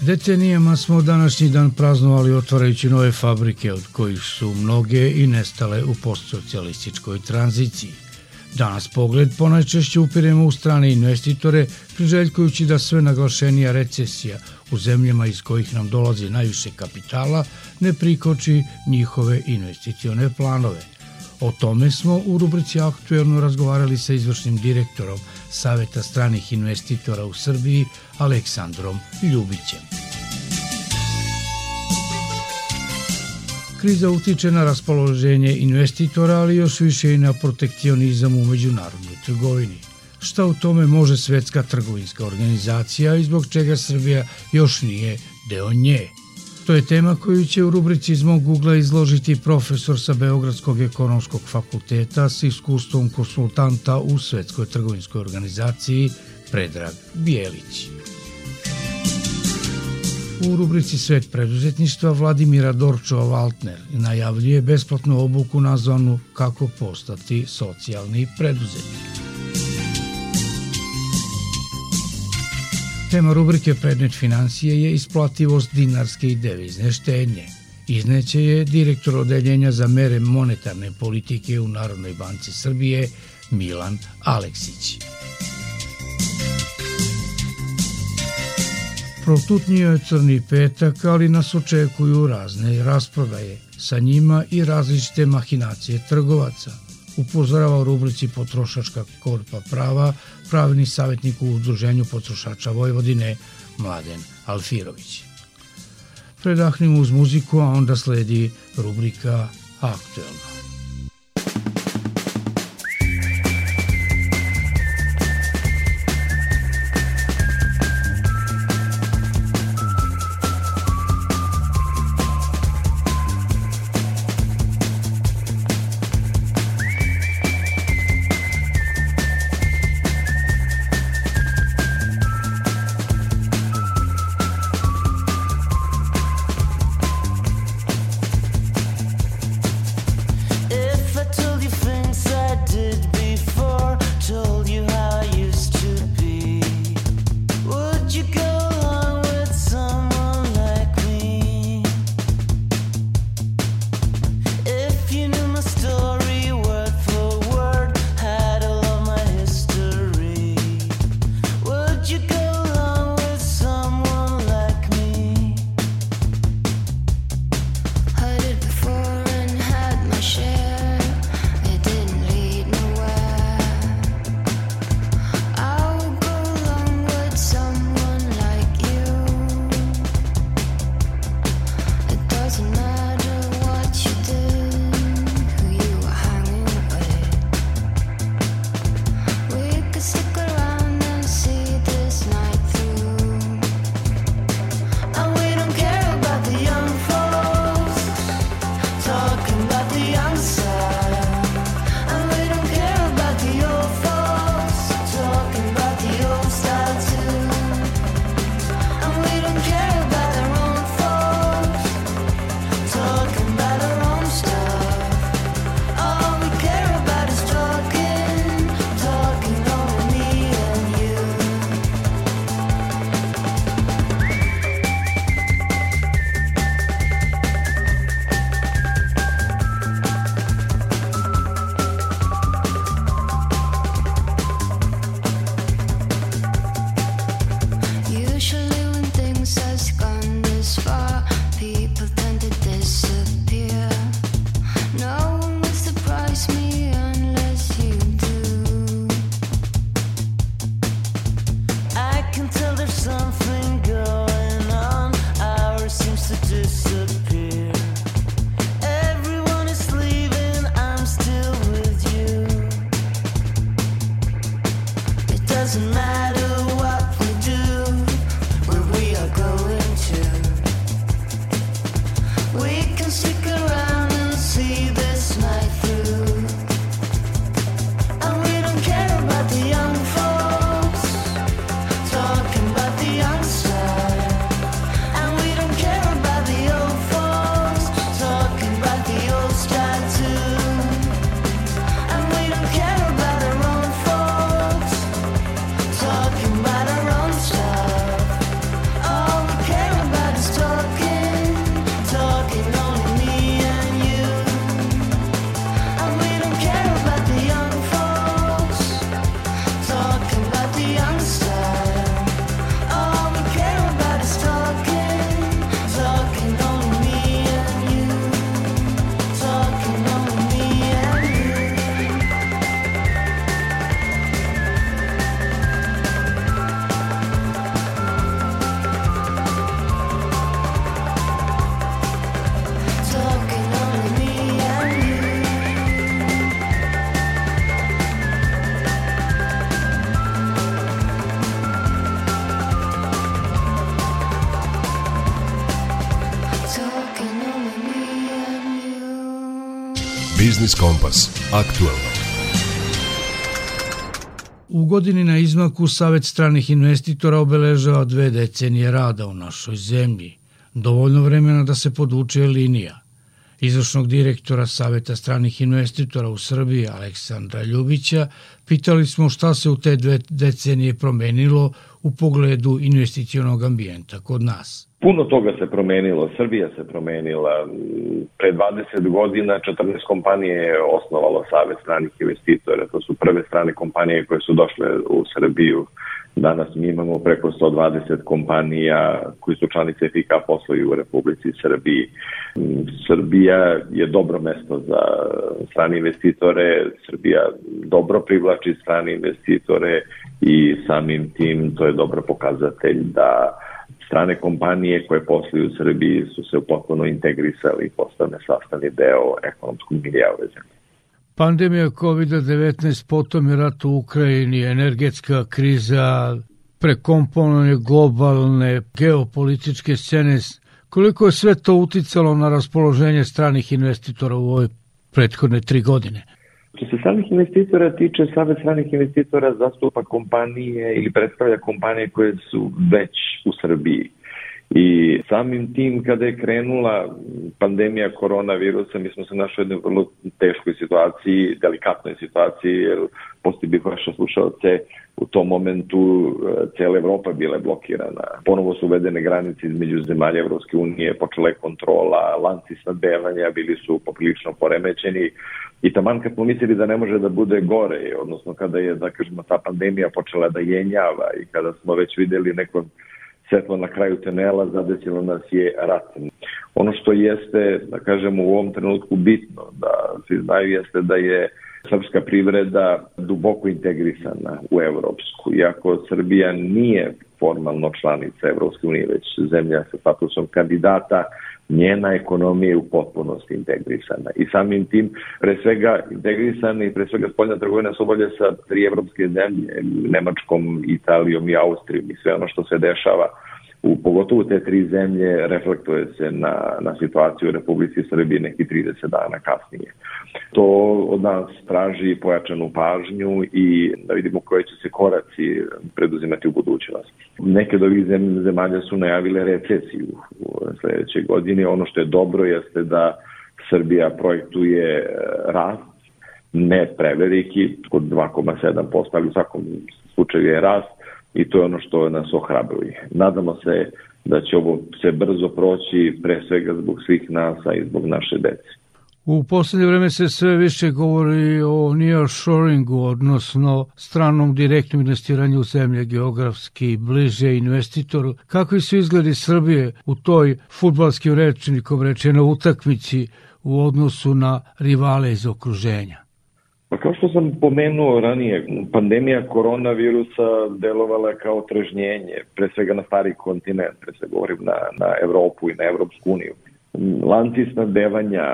Decenijama smo današnji dan praznovali otvarajući nove fabrike od kojih su mnoge i nestale u postsocijalističkoj tranziciji. Danas pogled ponajčešće upiremo u strane investitore, priželjkujući da sve naglašenija recesija u zemljama iz kojih nam dolazi najviše kapitala ne prikoči njihove investicione planove – O tome smo u rubrici aktuelno razgovarali sa izvršnim direktorom Saveta stranih investitora u Srbiji Aleksandrom Ljubićem. Kriza utiče na raspoloženje investitora, ali još više i na protekcionizam u međunarodnoj trgovini. Šta u tome može Svetska trgovinska organizacija i zbog čega Srbija još nije deo nje? To je tema koju će u rubrici iz mog ugla izložiti profesor sa Beogradskog ekonomskog fakulteta s iskustvom konsultanta u Svetskoj trgovinskoj organizaciji Predrag Bijelić. U rubrici Svet preduzetništva Vladimira Dorčova-Valtner najavljuje besplatnu obuku nazvanu Kako postati socijalni preduzetnik. Tema rubrike Predmet financije je isplativost dinarske i devizne štednje. Izneće je direktor odeljenja za mere monetarne politike u Narodnoj banci Srbije Milan Aleksić. Protutnio je crni petak, ali nas očekuju razne rasprodaje, sa njima i različite mahinacije trgovaca – upozorava u rubrici Potrošačka korpa prava pravni savjetnik u Udruženju potrošača Vojvodine Mladen Alfirović. Predahnimo uz muziku, a onda sledi rubrika Aktuelno. to U godini na izmaku Savet stranih investitora obeležava dve decenije rada u našoj zemlji. Dovoljno vremena da se podvuče linija – izvršnog direktora Saveta stranih investitora u Srbiji Aleksandra Ljubića, pitali smo šta se u te dve decenije promenilo u pogledu investicionog ambijenta kod nas. Puno toga se promenilo, Srbija se promenila. Pre 20 godina 14 kompanije je osnovalo Savet stranih investitora. To su prve strane kompanije koje su došle u Srbiju Danas mi imamo preko 120 kompanija koji su članice FIK posluju u Republici Srbiji. Srbija je dobro mesto za strane investitore, Srbija dobro privlači strane investitore i samim tim to je dobro pokazatelj da strane kompanije koje posluju u Srbiji su se potpuno integrisali i postane sastavni deo ekonomskog milija ove zemlje. Pandemija COVID-19, potom je rat u Ukrajini, energetska kriza, prekomponovanje globalne geopolitičke scene, koliko je sve to uticalo na raspoloženje stranih investitora u ove prethodne tri godine? Što se stranih investitora tiče, Savet stranih investitora zastupa kompanije ili predstavlja kompanije koje su već u Srbiji. I samim tim kada je krenula pandemija koronavirusa, mi smo se našli u jednoj vrlo teškoj situaciji, delikatnoj situaciji, jer postoji bih vaše slušalce, u tom momentu e, cijela Evropa bila je blokirana. Ponovo su uvedene granice između zemalja Evropske unije, počela je kontrola, lanci snadbevanja bili su poprilično poremećeni i taman kad smo mislili da ne može da bude gore, odnosno kada je, da kažemo, ta pandemija počela da jenjava i kada smo već videli neko svetlo na kraju tunela, zadesilo nas je rat. Ono što jeste, da kažemo, u ovom trenutku bitno, da svi znaju, jeste da je srpska privreda duboko integrisana u evropsku. Iako Srbija nije formalno članica Evropske unije, već zemlja sa statusom kandidata, njena ekonomija je u potpunosti integrisana. I samim tim, pre svega, integrisana i pre svega spoljna trgovina se obavlja sa tri evropske zemlje, Nemačkom, Italijom i Austrijom i sve ono što se dešava u pogotovo te tri zemlje reflektuje se na, na situaciju u Republici Srbije neki 30 dana kasnije. To od nas traži pojačanu pažnju i da vidimo koje će se koraci preduzimati u budućnosti. Neke od ovih zemalja su najavile recesiju u sledećoj godini. Ono što je dobro jeste da Srbija projektuje e, rast, ne preveliki, kod 2,7%, ali u svakom slučaju je rast i to je ono što nas ohrabruje. Nadamo se da će ovo se brzo proći pre svega zbog svih nas, a i zbog naše dece. U poslednje vreme se sve više govori o nearshoringu, odnosno stranom direktnom investiranju u zemlje geografski bliže investitoru. Kakvi su izgledi Srbije u toj futbalskim rečnikom rečeno utakmici u odnosu na rivale iz okruženja? Pa kao što sam pomenuo ranije, pandemija koronavirusa delovala kao trežnjenje, pre svega na stari kontinent, pre svega govorim na, na Evropu i na Evropsku uniju. Lanci snadbevanja,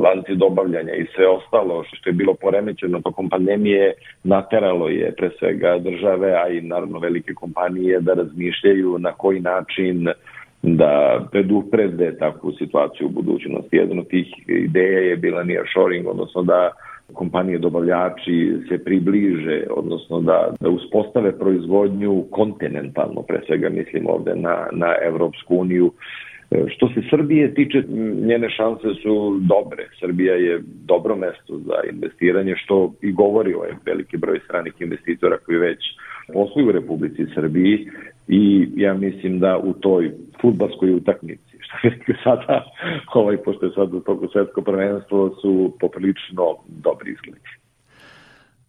lanci dobavljanja i sve ostalo što je bilo poremećeno tokom pandemije nateralo je pre svega države, a i naravno velike kompanije da razmišljaju na koji način da preduprede takvu situaciju u budućnosti. Jedna od tih ideja je bila nearshoring, odnosno da kompanije dobavljači se približe, odnosno da, da uspostave proizvodnju kontinentalno, pre svega mislim ovde na, na Evropsku uniju, Što se Srbije tiče, njene šanse su dobre. Srbija je dobro mesto za investiranje, što i govori ovaj veliki broj stranih investitora koji već posluju u Republici Srbiji i ja mislim da u toj futbalskoj utakmici, što je sada, ovaj, pošto je sad u toku svetsko prvenstvo, su poprilično dobri izgledi.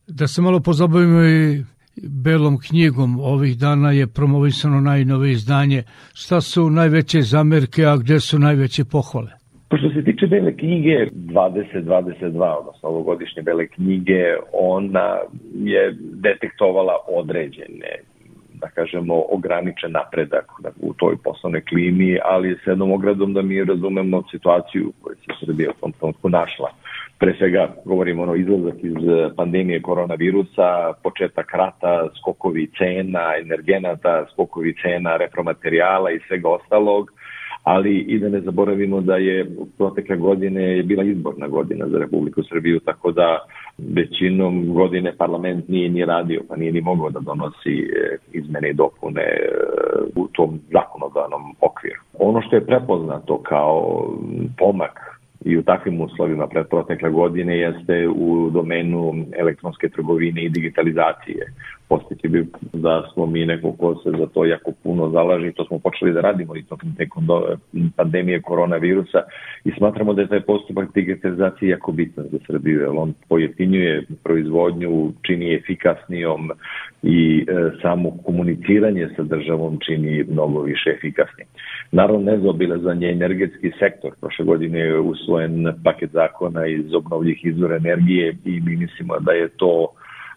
Da se malo pozabavimo i belom knjigom ovih dana je promovisano najnove izdanje. Šta su najveće zamerke, a gde su najveće pohvale? Pa što se tiče Bele knjige 2022, odnosno ovogodišnje Bele knjige, ona je detektovala određene da kažemo, ograničen napredak u toj poslovnoj klimi, ali s jednom ogradom da mi razumemo situaciju u kojoj se Srbija u tom trenutku našla. Pre svega, govorimo ono, izlazak iz pandemije koronavirusa, početak rata, skokovi cena, energenata, skokovi cena, repromaterijala i svega ostalog, ali i da ne zaboravimo da je protekle godine je bila izborna godina za Republiku Srbiju, tako da većinom godine parlament nije ni radio, pa nije ni mogao da donosi e, izmene i dopune e, u tom zakonodavnom okviru. Ono što je prepoznato kao pomak i u takvim uslovima pred protekle godine jeste u domenu elektronske trgovine i digitalizacije. Postiti bi da smo mi neko ko se za to jako puno zalaži, to smo počeli da radimo i tokom te pandemije koronavirusa i smatramo da je taj postupak digitalizacije jako bitan za Srbiju, jer on pojeftinjuje proizvodnju, čini efikasnijom i e, samo komuniciranje sa državom čini mnogo više efikasnim. Naravno, nezaobilazan je energetski sektor. Prošle godine je usvojen paket zakona iz obnovljih izvora energije i mi mislimo da je to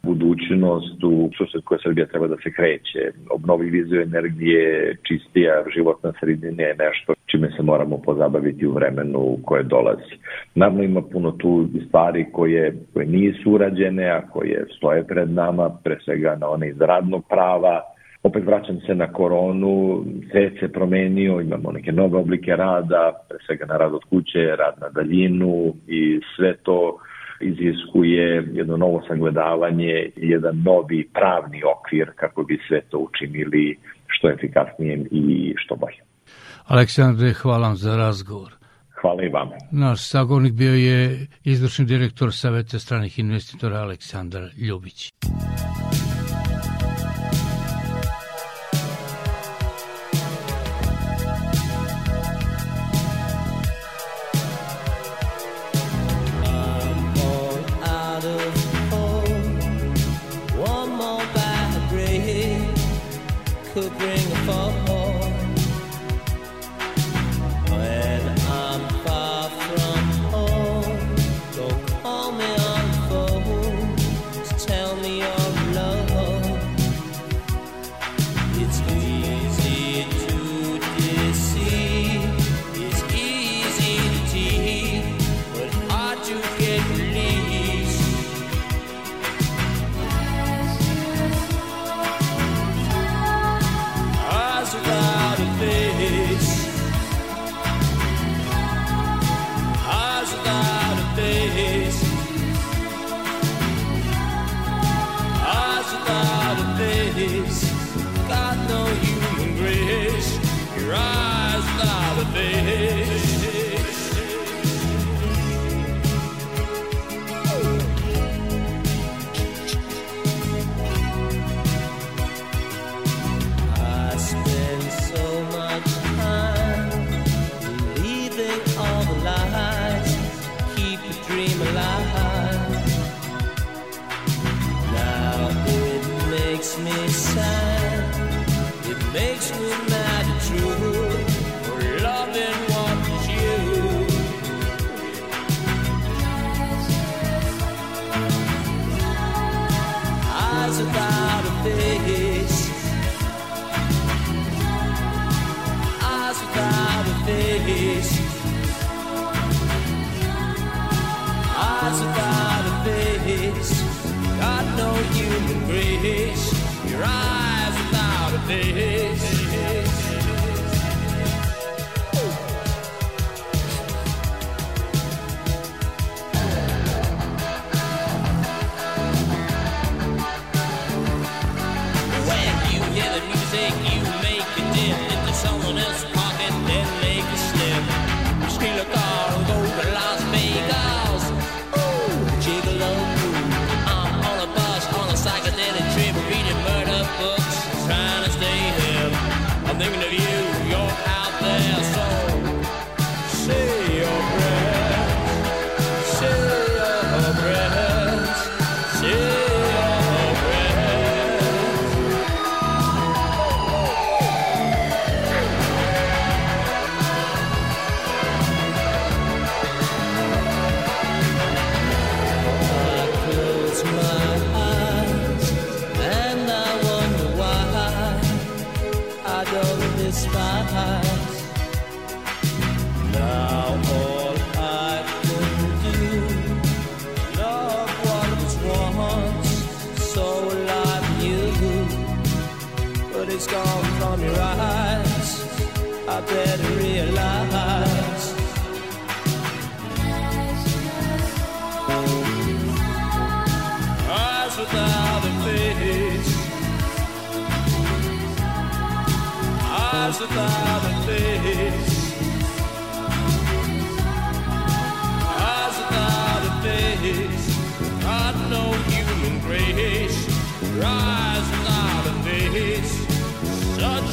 budućnost u susred koje Srbija treba da se kreće. Obnovljivi izvor energije, čistija životna sredina je nešto čime se moramo pozabaviti u vremenu koje dolazi. Naravno ima puno tu stvari koje, koje nisu urađene, a koje stoje pred nama, pre svega na one iz radnog prava, opet vraćam se na koronu, svet se promenio, imamo neke nove oblike rada, pre svega na rad od kuće, rad na daljinu i sve to iziskuje jedno novo sagledavanje jedan novi pravni okvir kako bi sve to učinili što efikasnijem i što bolje. Aleksandre, hvala vam za razgovor. Hvala i vama. Naš sagovornik bio je izvršni direktor Saveta stranih investitora Aleksandar Ljubić.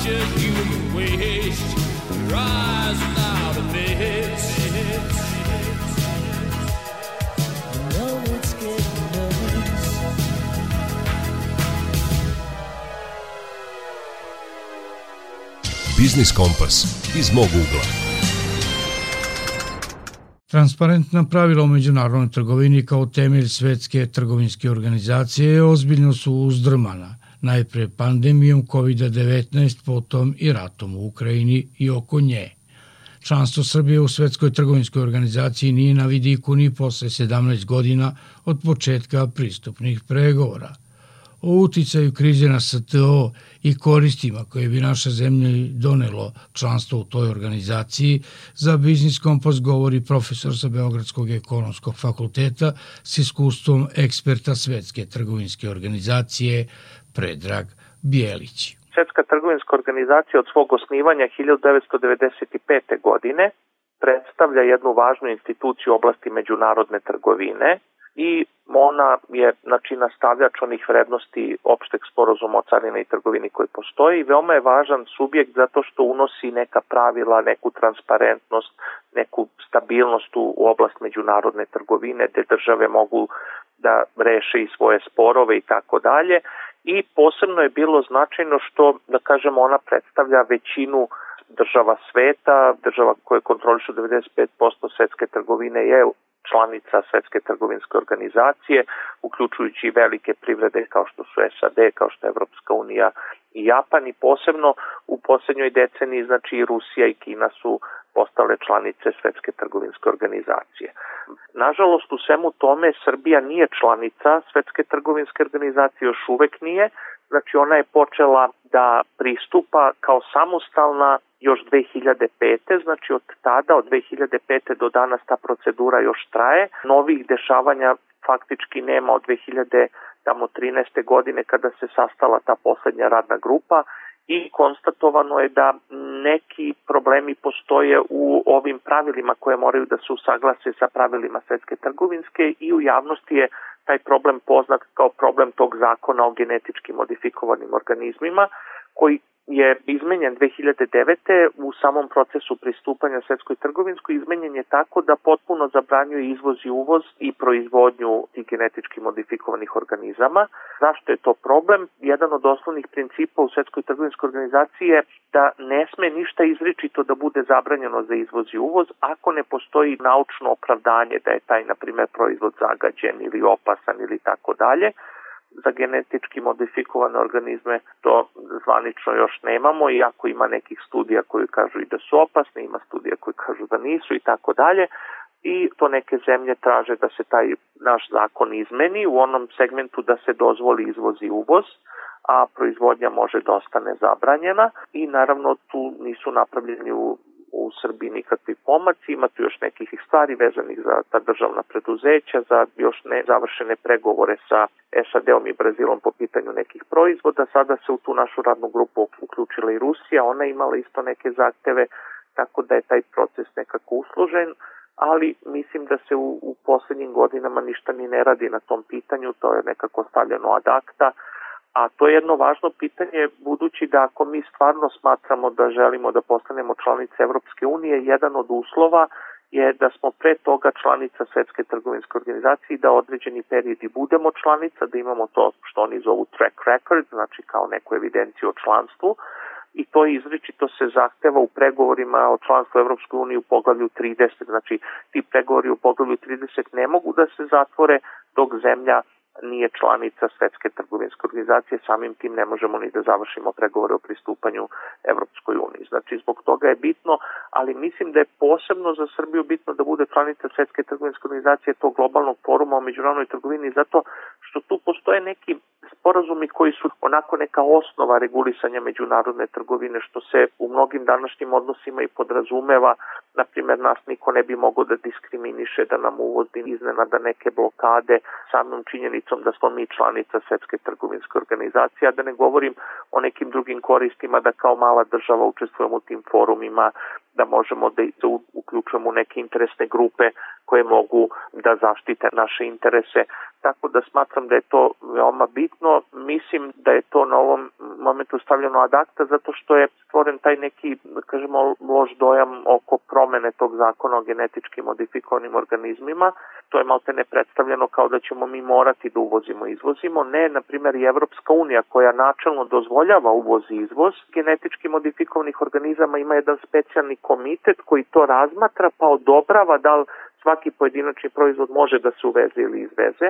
Such a human waste. Rise without a face. know it's getting worse. Biznis Kompas iz mog ugla. Transparentna pravila o međunarodnoj trgovini kao temelj svetske trgovinske organizacije ozbiljno su uzdrmana, najpre pandemijom COVID-19, potom i ratom u Ukrajini i oko nje. Članstvo Srbije u Svetskoj trgovinskoj organizaciji nije na vidiku ni posle 17 godina od početka pristupnih pregovora. O uticaju krize na STO i koristima koje bi naša zemlja donelo članstvo u toj organizaciji, za Biznis Kompas govori profesor sa Beogradskog ekonomskog fakulteta s iskustvom eksperta Svetske trgovinske organizacije Predrag Bijelić. Svetska trgovinska organizacija od svog osnivanja 1995. godine predstavlja jednu važnu instituciju u oblasti međunarodne trgovine i ona je znači, nastavljač onih vrednosti opšteg sporozuma o carini i trgovini koji postoji i veoma je važan subjekt zato što unosi neka pravila, neku transparentnost, neku stabilnost u, u oblast međunarodne trgovine gde države mogu da reše i svoje sporove i tako dalje i posebno je bilo značajno što, da kažemo, ona predstavlja većinu država sveta, država koje kontrolišu 95% svetske trgovine je članica Svetske trgovinske organizacije, uključujući i velike privrede kao što su SAD, kao što je Evropska unija i Japan i posebno u poslednjoj deceniji znači i Rusija i Kina su postale članice Svetske trgovinske organizacije. Nažalost, u svemu tome Srbija nije članica Svetske trgovinske organizacije, još uvek nije, znači ona je počela da pristupa kao samostalna još 2005. Znači od tada, od 2005. do danas ta procedura još traje. Novih dešavanja faktički nema od 2000 tamo 13. godine kada se sastala ta poslednja radna grupa i konstatovano je da neki problemi postoje u ovim pravilima koje moraju da se usaglase sa pravilima svetske trgovinske i u javnosti je taj problem poznat kao problem tog zakona o genetički modifikovanim organizmima koji je izmenjen 2009. u samom procesu pristupanja svetskoj trgovinskoj izmenjen je tako da potpuno zabranjuje izvoz i uvoz i proizvodnju tih genetički modifikovanih organizama. Zašto je to problem? Jedan od osnovnih principa u svetskoj trgovinskoj organizaciji je da ne sme ništa izričito da bude zabranjeno za izvoz i uvoz ako ne postoji naučno opravdanje da je taj, na primer, proizvod zagađen ili opasan ili tako dalje za genetički modifikovane organizme to zvanično još nemamo, iako ima nekih studija koji kažu i da su opasne, ima studija koji kažu da nisu i tako dalje. I to neke zemlje traže da se taj naš zakon izmeni u onom segmentu da se dozvoli izvoz i uvoz, a proizvodnja može da ostane zabranjena. I naravno tu nisu napravljeni u u Srbiji nikakvi pomaci, ima tu još nekih stvari vezanih za ta državna preduzeća, za još ne završene pregovore sa SAD-om i Brazilom po pitanju nekih proizvoda. Sada se u tu našu radnu grupu uključila i Rusija, ona imala isto neke zahteve, tako da je taj proces nekako usložen, ali mislim da se u, u poslednjim godinama ništa ni ne radi na tom pitanju, to je nekako stavljeno ad acta, A to je jedno važno pitanje budući da ako mi stvarno smatramo da želimo da postanemo članice Evropske unije, jedan od uslova je da smo pre toga članica Svetske trgovinske organizacije da određeni period i budemo članica, da imamo to što oni zovu track record, znači kao neku evidenciju o članstvu. I to izričito se zahteva u pregovorima o članstvu Evropskoj unije u poglavlju 30, znači ti pregovori u poglavlju 30 ne mogu da se zatvore dok zemlja nije članica Svetske trgovinske organizacije, samim tim ne možemo ni da završimo pregovore o pristupanju Evropskoj uniji. Znači, zbog toga je bitno, ali mislim da je posebno za Srbiju bitno da bude članica Svetske trgovinske organizacije tog globalnog foruma o međunarodnoj trgovini, zato što tu postoje neki sporazumi koji su onako neka osnova regulisanja međunarodne trgovine, što se u mnogim današnjim odnosima i podrazumeva, na primjer nas niko ne bi mogao da diskriminiše, da nam uvodi iznenada neke blokade samom činjenicom da smo mi članica Svetske trgovinske organizacije, a da ne govorim o nekim drugim koristima da kao mala država učestvujemo u tim forumima, da možemo da se uključujemo u neke interesne grupe koje mogu da zaštite naše interese. Tako da smatram da je to veoma bitno. Mislim da je to na ovom momentu stavljeno ad acta zato što je stvoren taj neki, da kažemo, loš dojam oko promene tog zakona o genetički modifikovanim organizmima. To je malte ne predstavljeno kao da ćemo mi morati da uvozimo i izvozimo. Ne, na primjer, i Evropska unija koja načelno dozvoljava uvoz i izvoz genetički modifikovanih organizama ima jedan specijalni komitet koji to razmatra pa odobrava da li svaki pojedinačni proizvod može da se uveze ili izveze,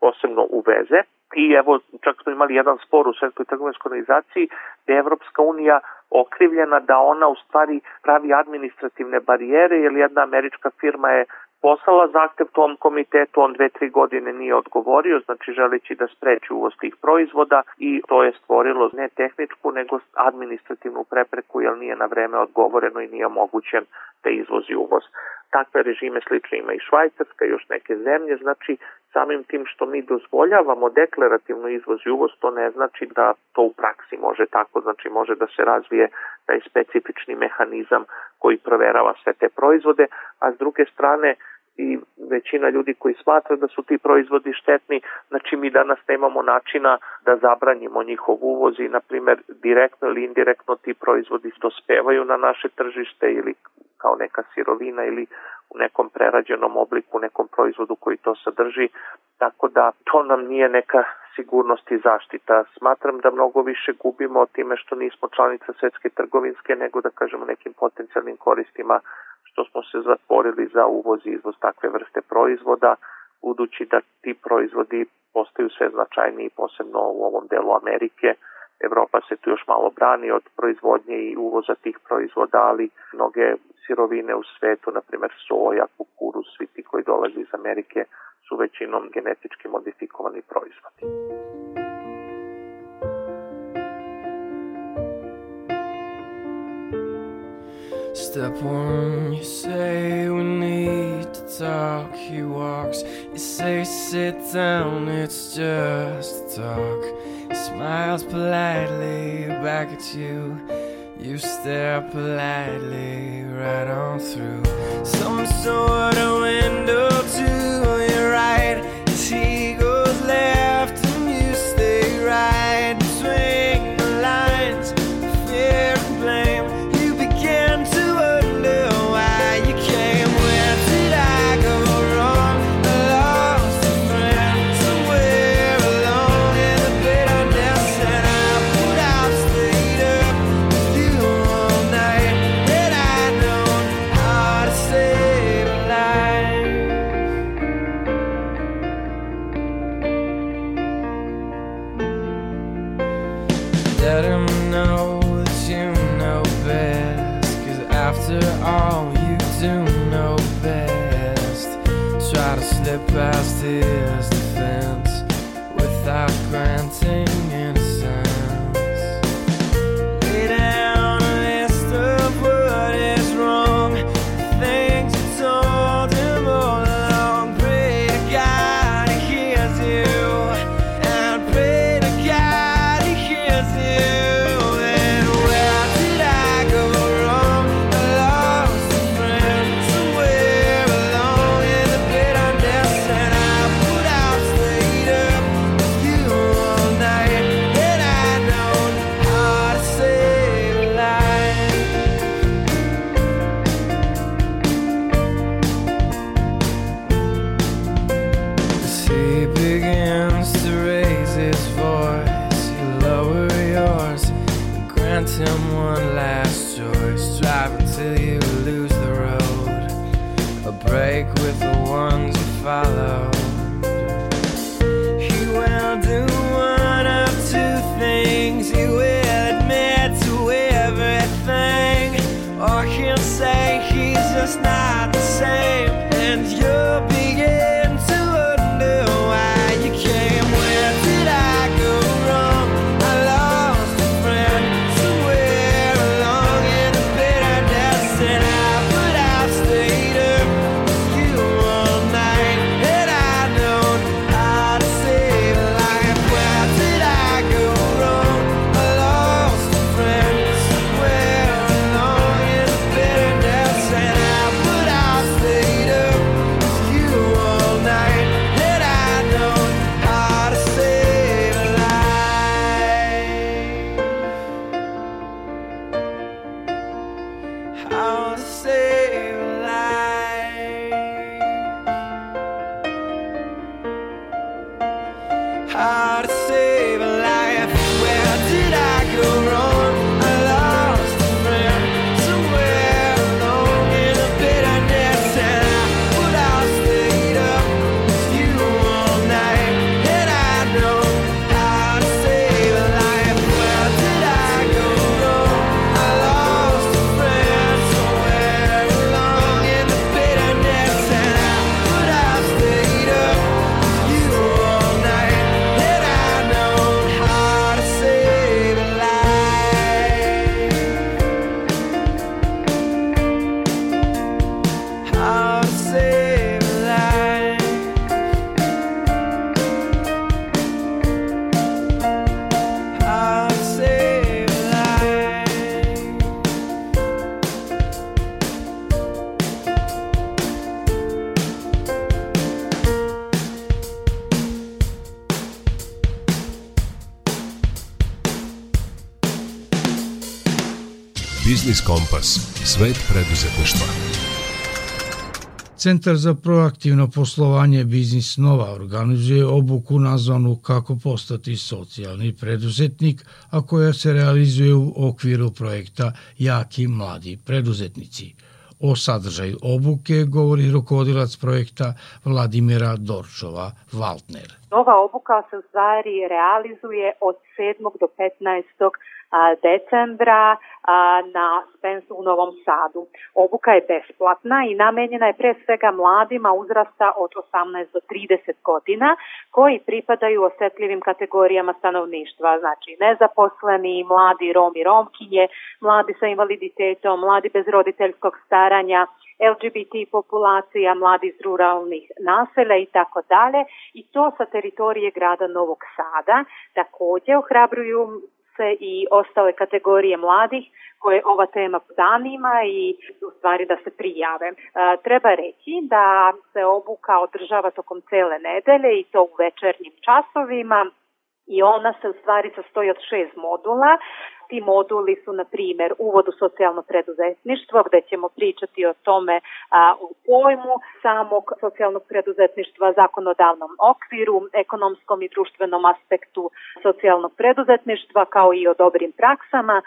posebno uveze. I evo, čak smo imali jedan spor u Svetskoj trgovinskoj organizaciji gde je Evropska unija okrivljena da ona u stvari pravi administrativne barijere, jer jedna američka firma je poslala zahtev tom komitetu, on dve, tri godine nije odgovorio, znači želeći da spreči uvoz tih proizvoda i to je stvorilo ne tehničku, nego administrativnu prepreku, jer nije na vreme odgovoreno i nije omogućen da izvozi uvoz. Takve režime slične ima i Švajcarska i još neke zemlje, znači samim tim što mi dozvoljavamo deklarativno izvoz i uvoz, to ne znači da to u praksi može tako, znači može da se razvije taj specifični mehanizam koji proverava sve te proizvode, a s druge strane i većina ljudi koji smatra da su ti proizvodi štetni, znači mi danas nemamo načina da zabranimo njihov uvoz i, na primer, direktno ili indirektno ti proizvodi to spevaju na naše tržište ili kao neka sirovina ili u nekom prerađenom obliku, nekom proizvodu koji to sadrži, tako da to nam nije neka sigurnost i zaštita. Smatram da mnogo više gubimo time što nismo članica svetske trgovinske nego da kažemo nekim potencijalnim koristima što smo se zatvorili za uvoz i izvoz takve vrste proizvoda, budući da ti proizvodi postaju sve značajniji, posebno u ovom delu Amerike. Evropa se tu još malo brani od proizvodnje i uvoza tih proizvoda, ali mnoge sirovine u svetu, na primjer soja, kukuruz, svi ti koji dolaze iz Amerike, su većinom genetički modifikovani proizvodi. Step one, you say we need to talk. He walks, you say sit down, it's just talk. He smiles politely back at you. You stare politely right on through some sort of window to Svet preduzetništva. Centar za proaktivno poslovanje Biznis Nova organizuje obuku nazvanu Kako postati socijalni preduzetnik, a koja se realizuje u okviru projekta Jaki mladi preduzetnici. O sadržaju obuke govori rukovodilac projekta Vladimira Dorčova Valtner. Ova obuka se u stvari realizuje od 7. do 15. decembra na Spensu u Novom Sadu. Obuka je besplatna i namenjena je pre svega mladima uzrasta od 18 do 30 godina koji pripadaju osetljivim kategorijama stanovništva, znači nezaposleni, mladi Romi, Romkinje, mladi sa invaliditetom, mladi bez roditeljskog staranja, LGBT populacija, mladi iz ruralnih naselja i tako dalje i to sa teritorije grada Novog Sada. Takođe ohrabruju se i ostale kategorije mladih koje ova tema zanima i u stvari da se prijave. E, treba reći da se obuka održava tokom cele nedelje i to u večernjim časovima i ona se u stvari sastoji od šest modula. Ti moduli su, na primjer, uvod u socijalno preduzetništvo, gde ćemo pričati o tome o pojmu samog socijalnog preduzetništva, zakonodavnom okviru, ekonomskom i društvenom aspektu socijalnog preduzetništva, kao i o dobrim praksama.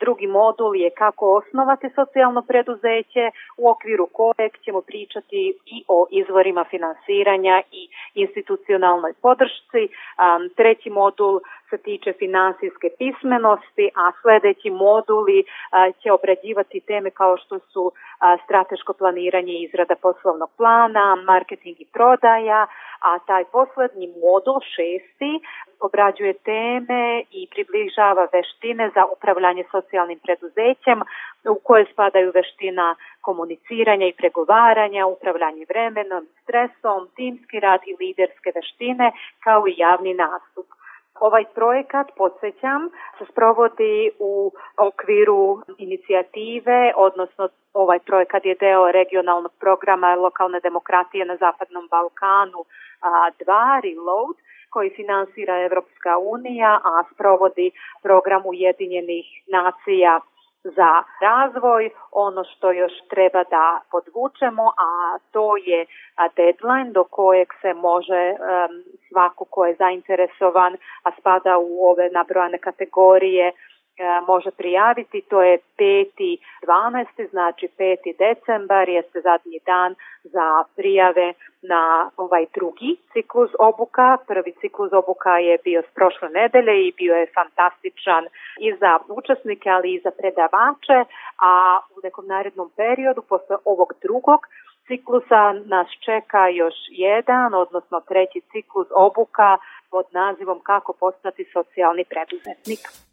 Drugi modul je kako osnovati socijalno preduzeće, u okviru kojeg ćemo pričati i o izvorima finansiranja i institucionalnoj podršci. Treći modul se tiče finansijske pismenosti, a sledeći moduli a, će obrađivati teme kao što su a, strateško planiranje i izrada poslovnog plana, marketing i prodaja, a taj poslednji modul šesti obrađuje teme i približava veštine za upravljanje socijalnim preduzećem u koje spadaju veština komuniciranja i pregovaranja, upravljanje vremenom, stresom, timski rad i liderske veštine kao i javni nastup. Ovaj projekat, podsjećam, se sprovodi u okviru inicijative, odnosno ovaj projekat je deo regionalnog programa lokalne demokratije na Zapadnom Balkanu 2, Reload, koji finansira Evropska unija, a sprovodi program Ujedinjenih nacija za razvoj. Ono što još treba da podvučemo, a to je deadline do kojeg se može svako ko je zainteresovan, a spada u ove nabrojane kategorije, može prijaviti, to je 5.12. znači 5. decembar jeste zadnji dan za prijave na ovaj drugi ciklus obuka. Prvi ciklus obuka je bio s prošle nedelje i bio je fantastičan i za učesnike, ali i za predavače, a u nekom narednom periodu, posle ovog drugog, ciklusa nas čeka još jedan, odnosno treći ciklus obuka pod nazivom Kako postati socijalni preduzetnik.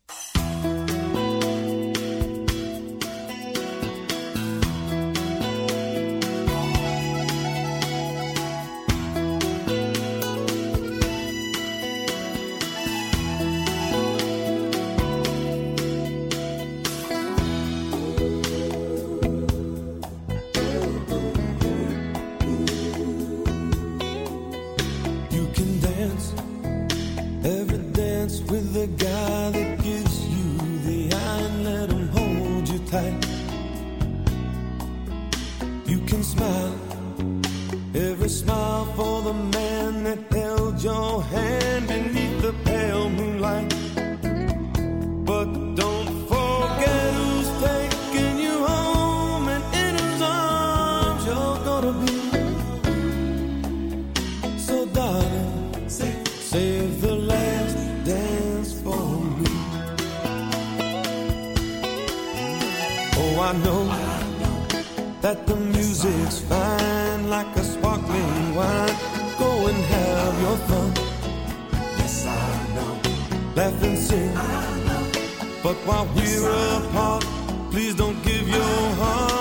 the music's fine like a sparkling wine. Go and have your fun. Yes, I know. Laugh and sing. But while yes, we're apart, please don't give your heart.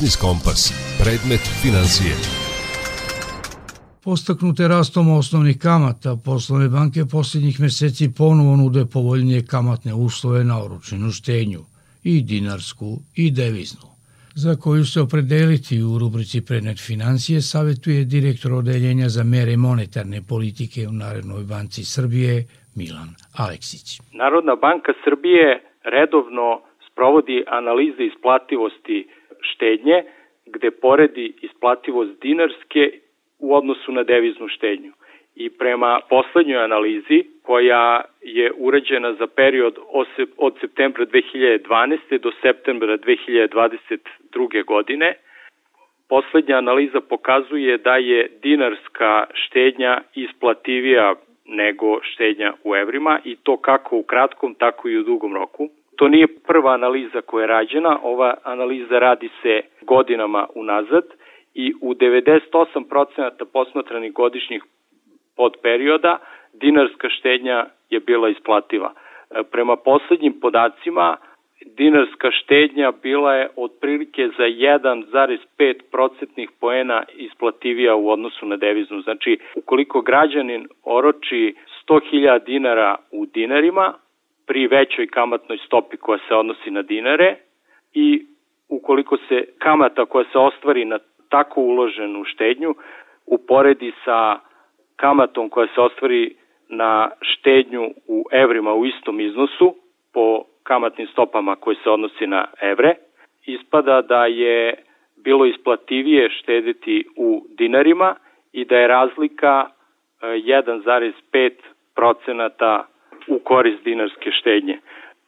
Biznis Kompas. Predmet financije. Postaknute rastom osnovnih kamata, poslovne banke posljednjih meseci ponovo nude povoljnije kamatne uslove na oročenu štenju, i dinarsku i deviznu, za koju se opredeliti u rubrici Predmet financije savjetuje direktor odeljenja za mere monetarne politike u Narodnoj banci Srbije Milan Aleksić. Narodna banka Srbije redovno sprovodi analize isplativosti štednje, gde poredi isplativost dinarske u odnosu na deviznu štednju. I prema poslednjoj analizi, koja je urađena za period od septembra 2012. do septembra 2022. godine, poslednja analiza pokazuje da je dinarska štednja isplativija nego štednja u evrima i to kako u kratkom, tako i u dugom roku. To nije prva analiza koja je rađena, ova analiza radi se godinama unazad i u 98% posmatranih godišnjih podperioda dinarska štednja je bila isplativa. E, prema poslednjim podacima, dinarska štednja bila je otprilike za 1,5 procentnih poena isplativija u odnosu na deviznu. Znači, ukoliko građanin oroči 100.000 dinara u dinarima, pri većoj kamatnoj stopi koja se odnosi na dinare i ukoliko se kamata koja se ostvari na tako uloženu štednju uporedi sa kamatom koja se ostvari na štednju u evrima u istom iznosu po kamatnim stopama koje se odnosi na evre, ispada da je bilo isplativije štediti u dinarima i da je razlika 1,5 e, procenata u korist dinarske štednje.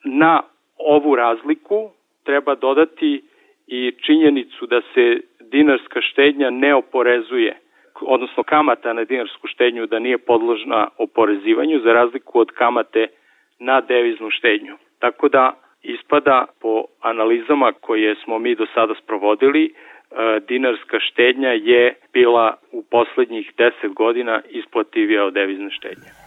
Na ovu razliku treba dodati i činjenicu da se dinarska štednja ne oporezuje, odnosno kamata na dinarsku štednju da nije podložna oporezivanju za razliku od kamate na deviznu štednju. Tako da ispada po analizama koje smo mi do sada sprovodili, e, dinarska štednja je bila u poslednjih 10 godina isplativija od devizne štednje.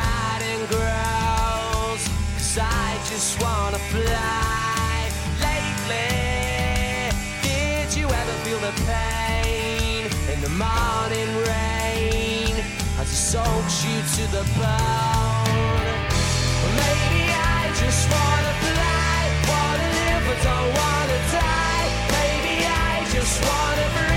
And grows. Cause I just wanna fly. Lately Did you ever feel the pain In the morning rain? As it soaks you to the bone. Well, Maybe I just wanna fly. Wanna live but don't wanna die? Maybe I just wanna breathe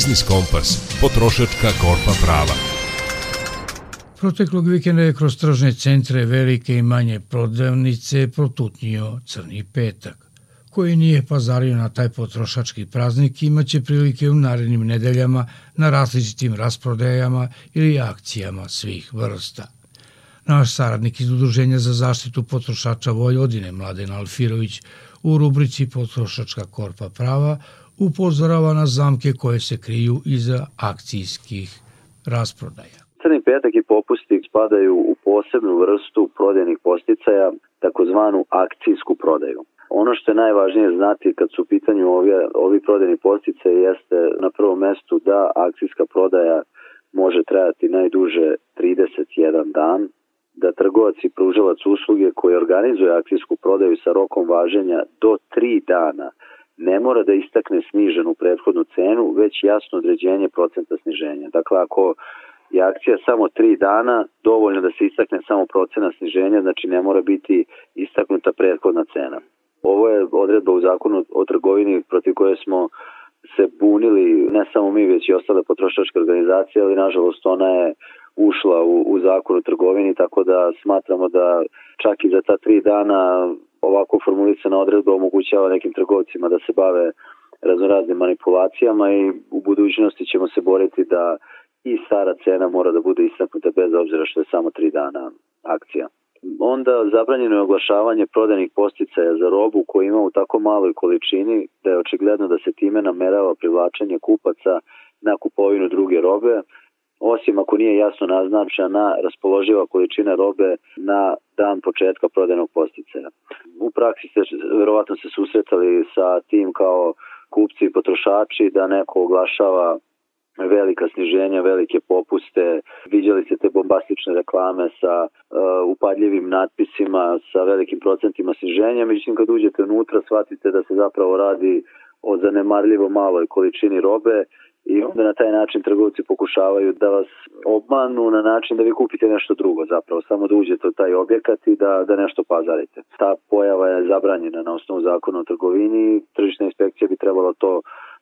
Biznis Kompas, potrošačka korpa prava. Proteklog vikenda je kroz tržne centre velike i manje prodavnice protutnio crni petak. Koji nije pazario na taj potrošački praznik imaće prilike u narednim nedeljama na različitim rasprodajama ili akcijama svih vrsta. Naš saradnik iz Udruženja za zaštitu potrošača Vojvodine, Mladen Alfirović, u rubrici Potrošačka korpa prava upozorava na zamke koje se kriju iza akcijskih rasprodaja. Crni petak i popusti spadaju u posebnu vrstu prodajnih posticaja, takozvanu akcijsku prodaju. Ono što je najvažnije znati kad su u pitanju ovi, ovi prodajni postice jeste na prvom mestu da akcijska prodaja može trajati najduže 31 dan, da trgovac i pružalac usluge koji organizuje akcijsku prodaju sa rokom važenja do 3 dana ne mora da istakne sniženu prethodnu cenu, već jasno određenje procenta sniženja. Dakle, ako je akcija samo 3 dana, dovoljno da se istakne samo procena sniženja, znači ne mora biti istaknuta prethodna cena. Ovo je odredba u zakonu o trgovini protiv koje smo se bunili, ne samo mi, već i ostale potrošačke organizacije, ali nažalost ona je ušla u, u zakon o trgovini, tako da smatramo da čak i za ta tri dana ovako formulisana odredba omogućava nekim trgovcima da se bave raznoraznim manipulacijama i u budućnosti ćemo se boriti da i stara cena mora da bude istaknuta bez obzira što je samo tri dana akcija. Onda zabranjeno je oglašavanje prodanih posticaja za robu koju ima u tako maloj količini da je očigledno da se time namerava privlačenje kupaca na kupovinu druge robe, osim ako nije jasno naznačena raspoloživa količina robe na dan početka prodajnog posticaja. U praksi ste verovatno se susretali sa tim kao kupci i potrošači da neko oglašava velika sniženja, velike popuste, viđali ste te bombastične reklame sa uh, upadljivim natpisima, sa velikim procentima sniženja, međutim kad uđete unutra shvatite da se zapravo radi o zanemarljivo maloj količini robe i onda na taj način trgovci pokušavaju da vas obmanu na način da vi kupite nešto drugo zapravo, samo da uđete u taj objekat i da, da nešto pazarite. Ta pojava je zabranjena na osnovu zakona o trgovini tržišna inspekcija bi trebalo to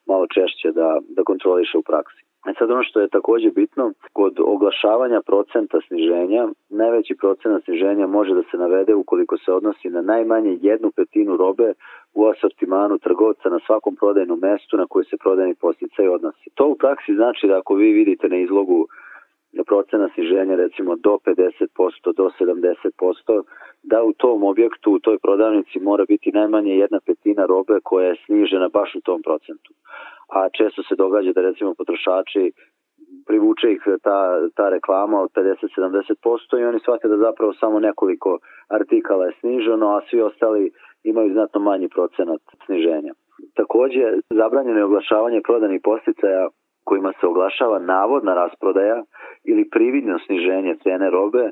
malo češće da, da kontroliše u praksi. E sad ono što je takođe bitno, kod oglašavanja procenta sniženja, najveći procent sniženja može da se navede ukoliko se odnosi na najmanje jednu petinu robe u asortimanu trgovca na svakom prodajnom mestu na koje se prodajni posticaj odnosi. To u praksi znači da ako vi vidite na izlogu procena sniženja recimo do 50%, do 70%, da u tom objektu, u toj prodavnici mora biti najmanje jedna petina robe koja je snižena baš u tom procentu. A često se događa da recimo potrošači privuče ih ta, ta reklama od 50-70% i oni shvate da zapravo samo nekoliko artikala je sniženo, a svi ostali imaju znatno manji procenat sniženja. Takođe, zabranjeno je oglašavanje prodanih posticaja kojima se oglašava navodna rasprodaja ili prividno sniženje cene robe,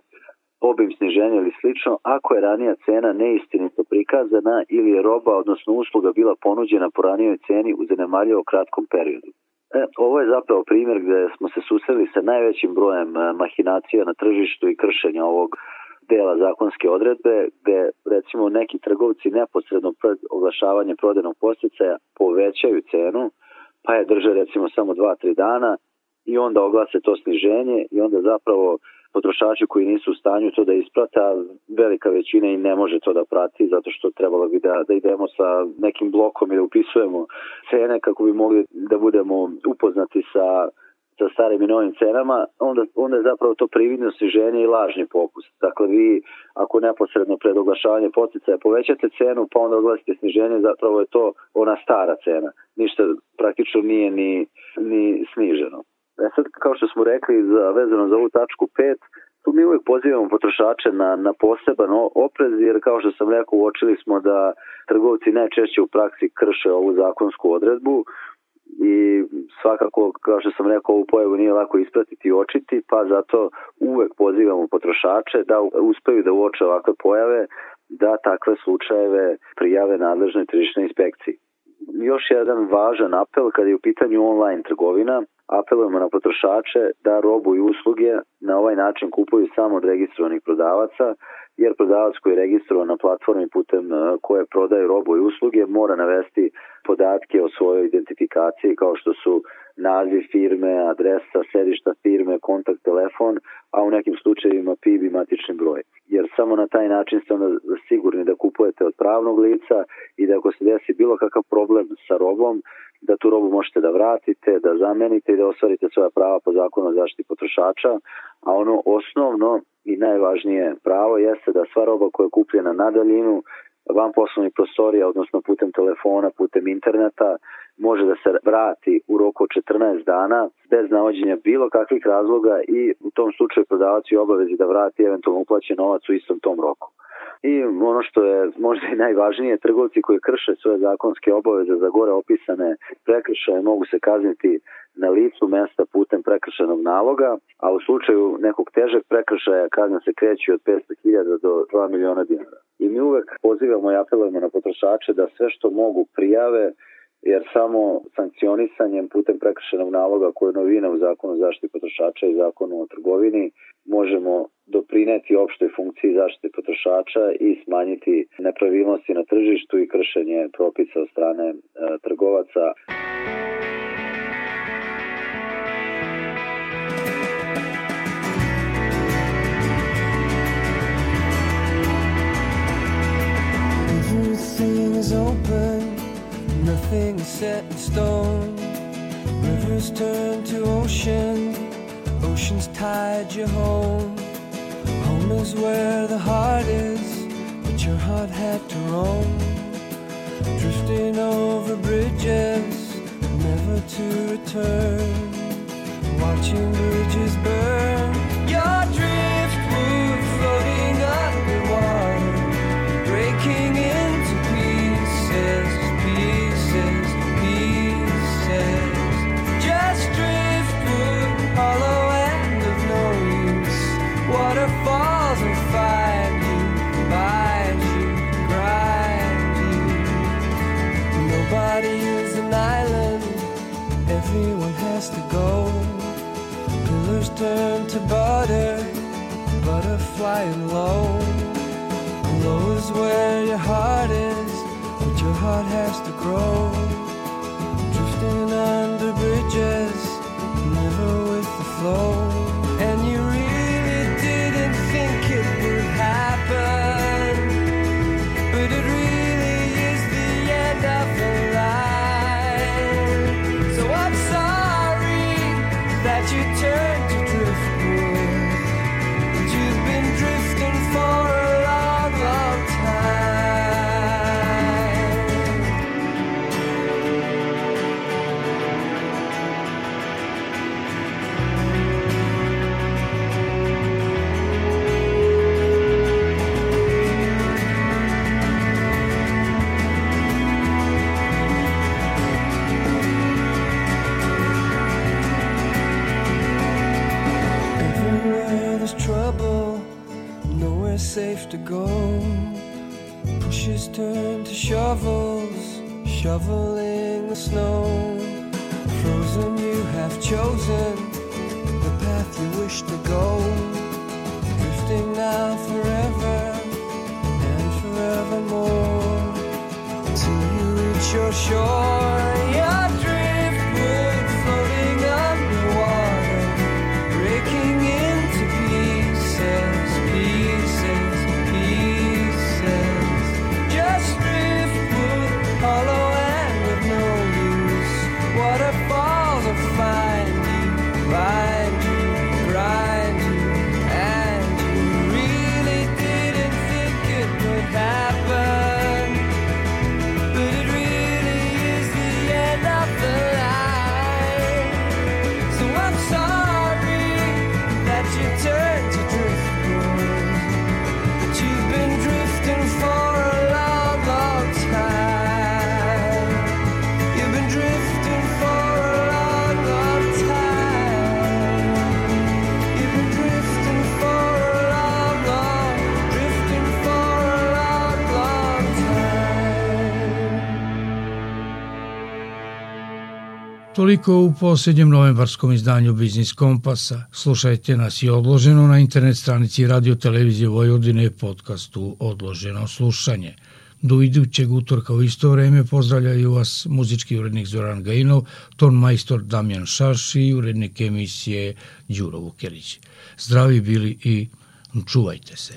obim sniženja ili slično, ako je ranija cena neistinito prikazana ili je roba, odnosno usluga bila ponuđena po ranijoj ceni u zanemarljivo kratkom periodu. E, ovo je zapravo primjer gde smo se susreli sa najvećim brojem e, mahinacija na tržištu i kršenja ovog dela zakonske odredbe, gde recimo neki trgovci neposredno pred oglašavanje prodenog posticaja povećaju cenu, pa je drže recimo samo 2-3 dana i onda oglase to sniženje i onda zapravo potrošači koji nisu u stanju to da isprata, velika većina i ne može to da prati zato što trebalo bi da, da idemo sa nekim blokom i da upisujemo cene kako bi mogli da budemo upoznati sa sa starim i novim cenama, onda, onda je zapravo to prividno sniženje i lažni popust. Dakle, vi ako neposredno pred oglašavanje poticaja povećate cenu, pa onda oglasite sniženje, zapravo je to ona stara cena. Ništa praktično nije ni, ni sniženo. E sad, kao što smo rekli, za, vezano za ovu tačku 5, tu mi uvek pozivamo potrošače na, na poseban oprez, jer kao što sam rekao, uočili smo da trgovci najčešće u praksi krše ovu zakonsku odredbu, i svakako, kao što sam rekao, ovu pojavu nije lako ispratiti i očiti, pa zato uvek pozivamo potrošače da uspeju da uoče ovakve pojave, da takve slučajeve prijave nadležnoj tržišnoj inspekciji. Još jedan važan apel kada je u pitanju online trgovina, apelujemo na potrošače da robu i usluge na ovaj način kupuju samo od registrovanih prodavaca, jer prodavac koji je registrovan na platformi putem e, koje prodaje robu i usluge mora navesti podatke o svojoj identifikaciji kao što su naziv firme, adresa, sedišta firme, kontakt, telefon, a u nekim slučajevima PIB i matični broj. Jer samo na taj način ste onda sigurni da kupujete od pravnog lica i da ako se desi bilo kakav problem sa robom, da tu robu možete da vratite, da zamenite i da ostvarite svoja prava po zakonu o zaštiti potrošača, a ono osnovno i najvažnije pravo jeste da sva roba koja je kupljena na daljinu, van poslovnih prostorija, odnosno putem telefona, putem interneta, može da se vrati u roku od 14 dana bez navođenja bilo kakvih razloga i u tom slučaju prodavac je obavezi da vrati eventualno uplaćen novac u istom tom roku. I ono što je možda i najvažnije, trgovci koji krše svoje zakonske obaveze za gore opisane prekršaje mogu se kazniti na licu mesta putem prekršenog naloga, a u slučaju nekog težeg prekršaja kazna se kreće od 500.000 do 2 miliona dinara. I mi uvek pozivamo i apelujemo na potrošače da sve što mogu prijave jer samo sankcionisanjem putem prekršenog naloga koje je novina u zakonu o zaštiti potrošača i zakonu o trgovini možemo doprineti opštoj funkciji zaštite potrošača i smanjiti nepravilnosti na tržištu i kršenje propisa od strane e, trgovaca. Nothing is set in stone. Rivers turn to ocean, ocean's tide you home. Home is where the heart is, but your heart had to roam. Drifting over bridges, never to return. Watching bridges burn, Turn to butter, butter flying low. Low is where your heart is, but your heart has to grow. Drifting under bridges, never with the flow. To go. Pushes turn to shovels, shoveling the snow. Frozen, you have chosen the path you wish to go. Drifting now forever and forevermore till you reach your shore. Toliko u posljednjem novembarskom izdanju Biznis Kompasa. Slušajte nas i odloženo na internet stranici Radio Televizije Vojvodine podcastu Odloženo slušanje. Do idućeg utorka u isto vreme pozdravljaju vas muzički urednik Zoran Gajinov, ton majstor Damjan Šaš i urednik emisije Đuro Vukerić. Zdravi bili i čuvajte se.